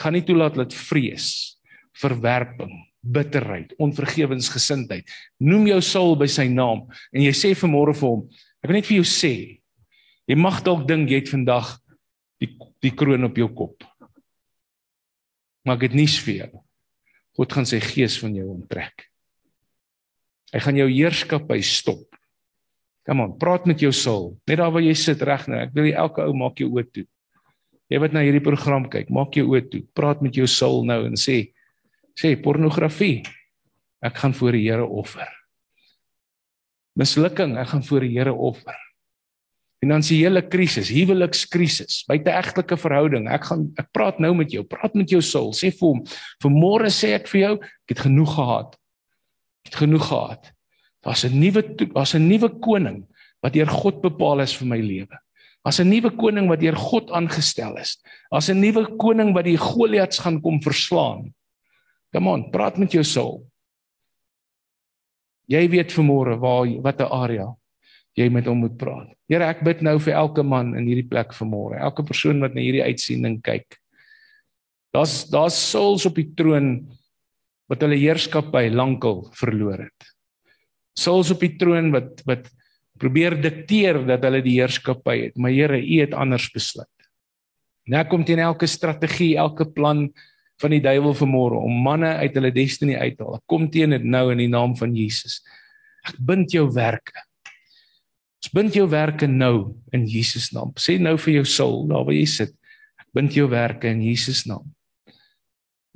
gaan nie toelaat dat vrees, verwerping, bitterheid, onvergewensgesindheid. Noem jou Saul by sy naam en jy sê vanmôre vir hom, ek wil net vir jou sê, jy mag dalk dink jy het vandag die die kroon op jou kop. Maar ek het nuus vir jou. God gaan sy gees van jou onttrek. Hy gaan jou heerskappy stop. Kom aan, praat met jou siel. Net daar waar jy sit reg nou. Ek wil jy elke ou maak jou oë toe. Jy wat na hierdie program kyk, maak jou oë toe. Praat met jou siel nou en sê sê pornografie. Ek gaan voor die Here offer. Mislukking, ek gaan voor die Here offer finansiële krisis, huwelikskrisis, buiteegtelike verhouding. Ek gaan ek praat nou met jou, praat met jou siel. Sê vir hom, "Vanmôre sê ek vir jou, ek het genoeg gehad. Ek het genoeg gehad. Daar's 'n nuwe daar's 'n nuwe koning wat deur God bepaal is vir my lewe. Daar's 'n nuwe koning wat deur God aangestel is. Daar's 'n nuwe koning wat die Goliats gaan kom verslaan. Come on, praat met jou siel. Jy weet vanmôre waar watter area jy met hom moet praat. Here, ek bid nou vir elke man in hierdie plek vanmôre, elke persoon wat na hierdie uitsending kyk. Daar's daar's souls op die troon wat hulle heerskappy lankal verloor het. Souls op die troon wat wat probeer dikteer dat hulle die heerskappy het, maar Here, U het anders besluit. Nou kom teen elke strategie, elke plan van die duiwel vanmôre om manne uit hulle destiny uit te haal. Kom teen dit nou in die naam van Jesus. Ek bind jou werke Ons bind jou werke nou in Jesus naam. Sê nou vir jou siel, daar waar jy sit. Ek bind jou werke in Jesus naam.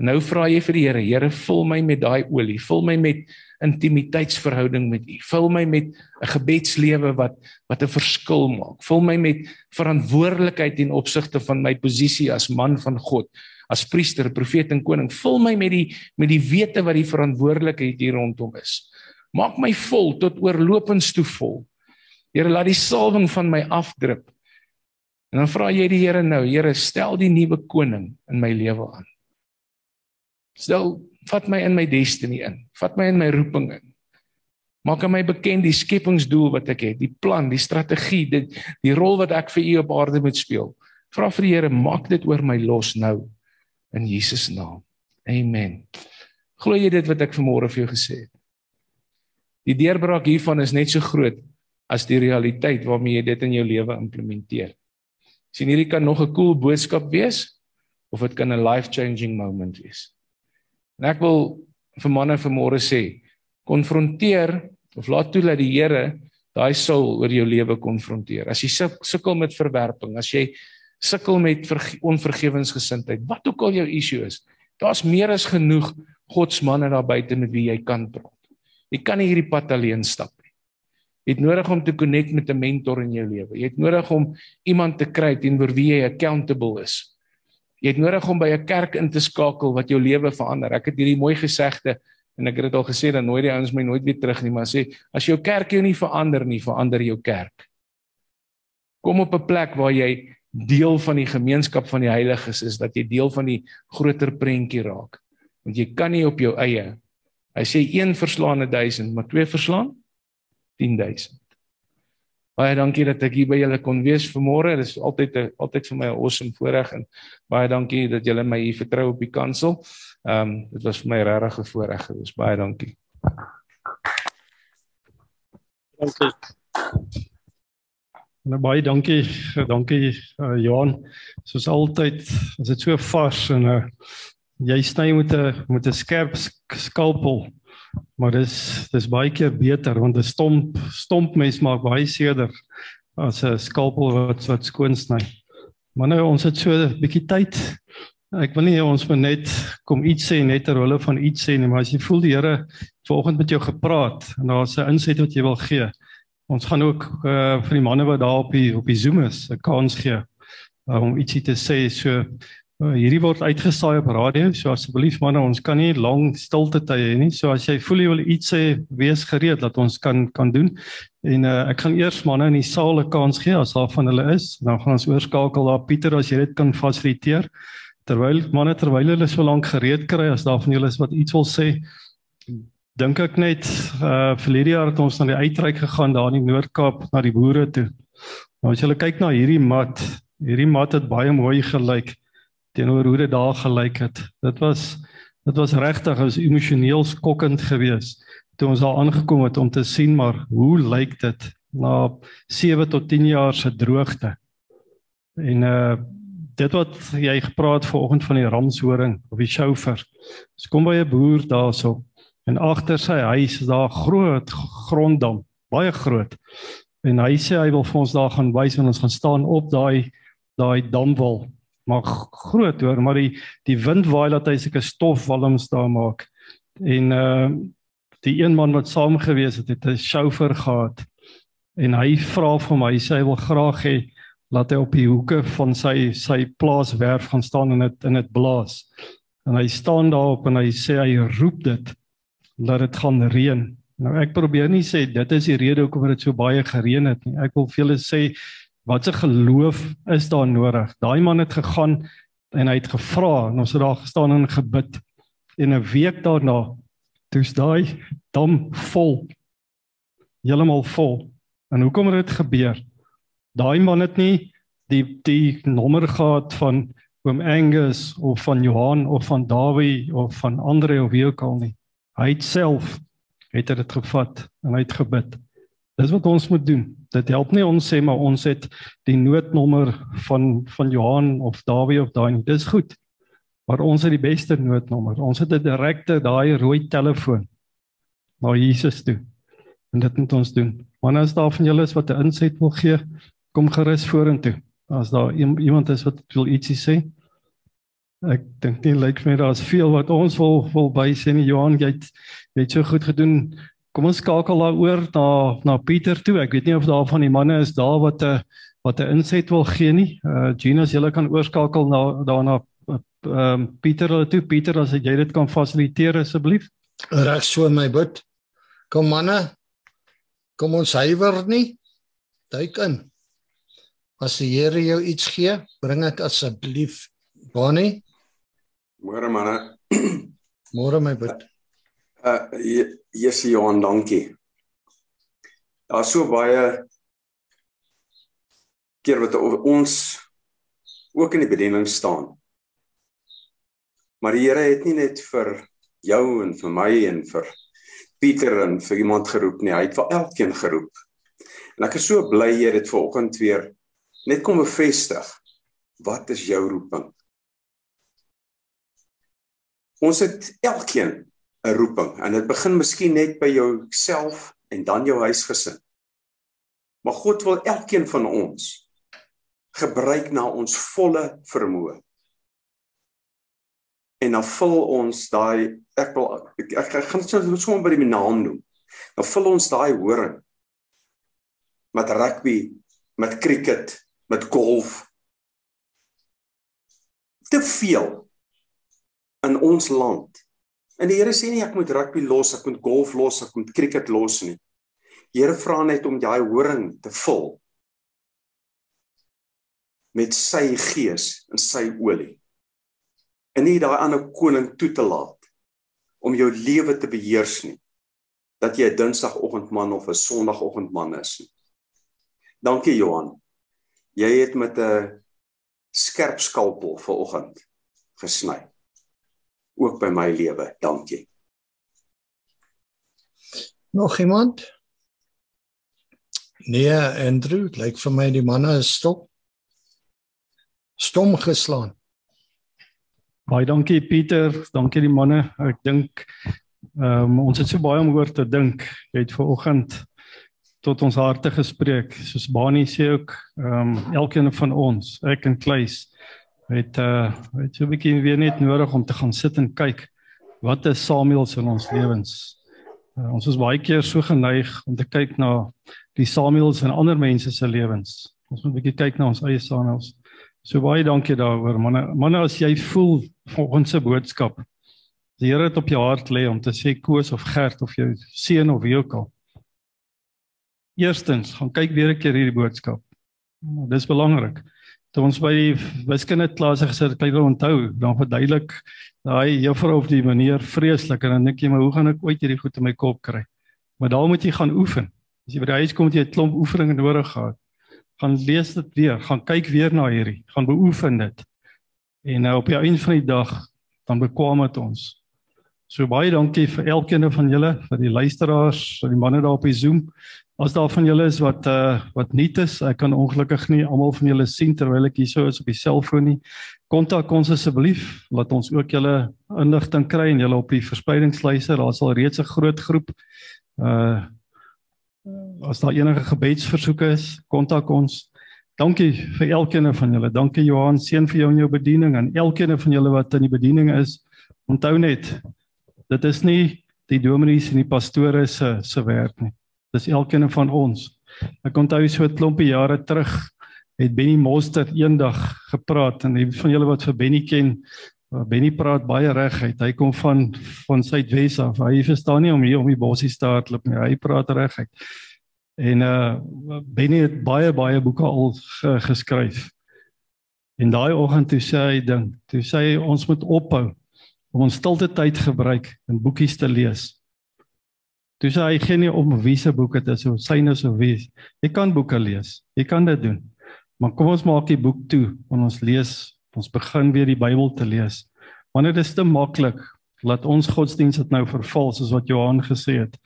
En nou vra jy vir die Here, Here, vul my met daai olie, vul my met intimiteitsverhouding met U. Vul my met 'n gebedslewe wat wat 'n verskil maak. Vul my met verantwoordelikheid in opsigte van my posisie as man van God, as priester, profeet en koning. Vul my met die met die wete wat die verantwoordelikheid hier rondom is. Maak my vol tot oorlopends toe vol. Here laat die salwing van my afdrup. En dan vra jy die Here nou, Here, stel die nuwe koning in my lewe aan. Stel, vat my in my destiny in. Vat my in my roeping in. Maak aan my bekend die skepingsdoel wat ek het, die plan, die strategie, dit die rol wat ek vir U op aarde moet speel. Vra vir die Here, maak dit oor my los nou in Jesus naam. Amen. Glo jy dit wat ek vanmôre vir jou gesê het? Die deurbraak hiervan is net so groot as die realiteit waarmee jy dit in jou lewe implementeer. Sien hierdie kan nog 'n cool boodskap wees of dit kan 'n life-changing moment wees. En ek wil vir manne vanmôre sê, konfronteer of laat toe dat die Here daai soul oor jou lewe konfronteer. As jy sukkel met verwerping, as jy sukkel met onvergewensgesindheid, wat ook al jou issue is, daar's meer as genoeg God se manne daar buite met wie jy kan praat. Jy kan nie hierdie pad alleen stap Jy het nodig om te connect met 'n mentor in jou lewe. Jy het nodig om iemand te kry teenoor wie jy accountable is. Jy het nodig om by 'n kerk in te skakel wat jou lewe verander. Ek het hierdie mooi gesegde en ek het dit al gesê dan nooit die ouens my nooit weer terug nie, maar sê as jou kerk jou nie verander nie, verander jou kerk. Kom op 'n plek waar jy deel van die gemeenskap van die heiliges is, dat jy deel van die groter prentjie raak. Want jy kan nie op jou eie. Hy sê een verslaan 1000, maar twee verslaan 10000. Baie dankie dat ek hier by julle kon wees vanmôre. Dit is altyd 'n altyd vir my 'n awesome voorreg en baie dankie dat julle my hier vertrou op die kansel. Ehm um, dit was vir my regtig 'n voorreg gewees. Baie dankie. Dankie. Nou baie dankie. Dankie uh, Johan. Soos altyd, as dit so vars en uh, jy sny met 'n met 'n skerp skalpel maar dis dis baie keer beter want 'n stomp stomp mes maak baie seerder as 'n skalpel wat wat skoon sny. Maar nou ons het so 'n bietjie tyd. Ek wil nie ons moet net kom iets sê net ter hulle van iets sê nie, maar as jy voel die Here vanoggend met jou gepraat en daar's 'n inset wat jy wil gee. Ons gaan ook uh, vir die manne wat daar op die op die Zoom is 'n kans gee uh, om ietsie te sê. So Uh, hierdie word uitgesaai op radio, so asseblief manne, ons kan nie lang stilte tye hê nie. So as jy voel jy wil iets sê, wees gereed dat ons kan kan doen. En uh, ek gaan eers manne in die saal 'n kans gee as daar van hulle is. Dan gaan ons oorskakel daar Pieter as jy dit kan fasiliteer. Terwyl manne terwyl hulle so lank gereed kry as daar van julle is wat iets wil sê, dink ek net uh vir hierdie jaar het ons na die uitreik gegaan daar in die Noord-Kaap na die boere toe. Nou as jy kyk na hierdie mat, hierdie mat het baie mooi gelyk teenoor hoe dit daar gelyk het. Dit was dit was regtig as emosioneel skokkend geweest toe ons daar aangekom het om te sien maar hoe lyk dit na 7 tot 10 jaar se droogte. En uh dit wat jy gepraat vanoggend van die ramshoring of die chauffeur. Ons kom by 'n boer daarso en agter sy huis is daar groot gronddam, baie groot. En hy sê hy wil vir ons daar gaan wys en ons gaan staan op daai daai damwal. Maar groot hoor, maar die die wind waai dat hy seker stofwalms daar maak. En uh die een man wat saam gewees het, het 'n chauffeur gehad en hy vra vir my sê hy wil graag hê laat hy op die hoeke van sy sy plaaswerf gaan staan en dit in dit blaas. En hy staan daarop en hy sê hy roep dit dat dit gaan reën. Nou ek probeer nie sê dit is die rede hoekom dit so baie gereën het nie. Ek wil vir julle sê wat se geloof is daar nodig? Daai man het gegaan en hy het gevra en ons het daar gestaan en gebid. En 'n week daarna toets daai dam vol. Heeltemal vol. En hoekom het dit gebeur? Daai man het nie die die nommer gehad van oom Angus of van Johan of van Dawie of van Andre of wie ook al nie. Hy het self het dit gevat en hy het gebid. Dis wat ons moet doen. Dit help nie ons sê maar ons het die noodnommer van van Johan of Dawie of daai nie. Dis goed. Maar ons het die beste noodnommer. Ons het 'n direkte daai rooi telefoon na Jesus toe. En dit moet ons doen. Wanneer as daar van julle is wat 'n insig wil gee, kom gerus vorentoe. As daar iemand is wat wil ietsie sê. Ek dink nie lyk vir my daar's veel wat ons wil wil by sê nie. Johan, jy het jy het so goed gedoen. Kom ons skakel daaroor na na Pieter toe. Ek weet nie of daar van die manne is daar wat 'n wat 'n insig wil gee nie. Uh Genius, jy kan oorskakel na daarna ehm uh, Pieter hulle toe. Pieter, as jy dit kan fasiliteer asseblief. Reg so my bid. Kom manne, Kom ons huiwer nie. Duik in. As die Here jou iets gee, bring dit asseblief. Bonnie. Môre manne. Môre my bid. Uh Jessie Johan, dankie. Daar's so baie keer wat ons ook in die bediening staan. Maar die Here het nie net vir jou en vir my en vir Pieter en vir iemand geroep nie. Hy het vir elkeen geroep. En ek is so bly jy dit vanoggend weer net kom bevestig. Wat is jou roeping? Ons het elkeen 'n roeping en dit begin miskien net by jouself en dan jou huisgesin. Maar God wil elkeen van ons gebruik na ons volle vermoë en dan vul ons daai ek wil ek, ek, gaan dit sommer by die naam noem. Dan vul ons daai horing met rugby, met cricket, met golf. Te veel in ons land. En die Here sê nie ek moet rugby los, ek moet golf los, ek moet cricket los nie. Die Here vra net om daai horing te vul met sy gees en sy olie en nie daai ander koning toe te laat om jou lewe te beheers nie dat jy 'n dinsdagoggendman of 'n sonndagoggendman is nie. Dankie Johan. Jy het met 'n skerp skalpel vanoggend gesny. Ook by my lewe. Dankie. Nog iemand? Nee, Andrew, lyk vir my die manne is stop. Stom geslaan. Baie dankie Pieter, dankie die manne. Ek dink ehm um, ons het so baie om oor te dink. Jy het vanoggend tot ons harte gespreek. Soos Bani sê ook, ehm um, elkeen van ons, ek en Kleis het uh het so 'n bietjie weer net nodig om te gaan sit en kyk wat is Samuel se in ons lewens. Uh, ons is baie keer so geneig om te kyk na die Samuels in ander mense se lewens. Ons moet 'n bietjie kyk na ons eie Samuels. So baie dankie daaroor manne. Manne as jy voel volgens se boodskap. Die Here het op jou hart lê om te sê Koos of Gert of jou seun of wie ook al. Eerstens, gaan kyk weer 'n keer hierdie boodskap. Dis belangrik. Toe ons by die wiskunde klas gesit het, kan jy onthou, dan verduidelik daai juffrou of die meneer vreeslik en dan dink jy maar hoe gaan ek ooit hierdie goed in my kop kry? Maar daar moet jy gaan oefen. As jy by die huis kom, jy 'n klomp oefeninge nodig gehad gaan lees dit weer, gaan kyk weer na hierdie, gaan beoefen dit. En nou op die einde van die dag dan bekwam dit ons. So baie dankie vir elkeen van julle, vir die luisteraars, vir die manne daar op die Zoom. As daar van julle is wat uh wat nuut is, ek kan ongelukkig nie almal van julle sien terwyl ek hierso is op die selfoon nie. Kontak ons asseblief, laat ons ook julle inligting kry en julle op die verspreidingslyse. Daar sal reeds 'n groot groep uh as daar enige gebedsversoeke is, kontak ons. Dankie vir elkeen van julle. Dankie Johan, seën vir jou en jou bediening en elkeen van julle wat in die bediening is. Onthou net, dit is nie die dominees en die pastore se se werk nie. Dis elkeen van ons. Ek onthou so 'n klompie jare terug het Benny Monster eendag gepraat en die van julle wat vir Benny ken, Benny praat baie reguit. Hy kom van van Suidwes af. Hy verstaan nie om hier om die bossies te hardloop nie. Hy praat reguit. En uh Benny het baie baie boeke al geskryf. En daai oggend toe sê hy ding, toe sê hy ons moet ophou om ons stilte tyd gebruik en boekies te lees. Toe sê hy geen nie om wie se boek dit is of syne of wie. Jy kan boeke lees. Jy kan dit doen. Maar kom ons maak die boek toe en ons lees, ons begin weer die Bybel te lees. Want dit is te maklik laat ons godsdienst dit nou verval soos wat Johan gesê het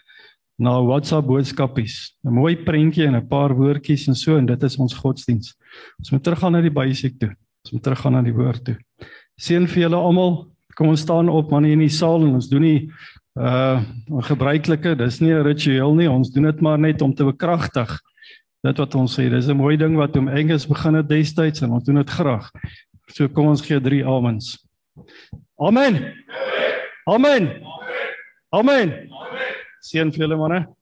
na WhatsApp boodskapies. 'n Mooi prentjie en 'n paar woordjies en so en dit is ons godsdiens. Ons moet teruggaan na die basiese toe. Ons moet teruggaan na die woord toe. Seën vir julle almal. Kom ons staan op man hier in die saal en ons doen nie uh 'n gebruikelike, dis nie 'n ritueel nie. Ons doen dit maar net om te bekragtig dit wat ons sê. Dis 'n mooi ding wat om Engels begin het destyds en ons doen dit graag. So kom ons gee drie amens. Amen. Amen. Amen. Amen. Amen. Seën vir julle manne.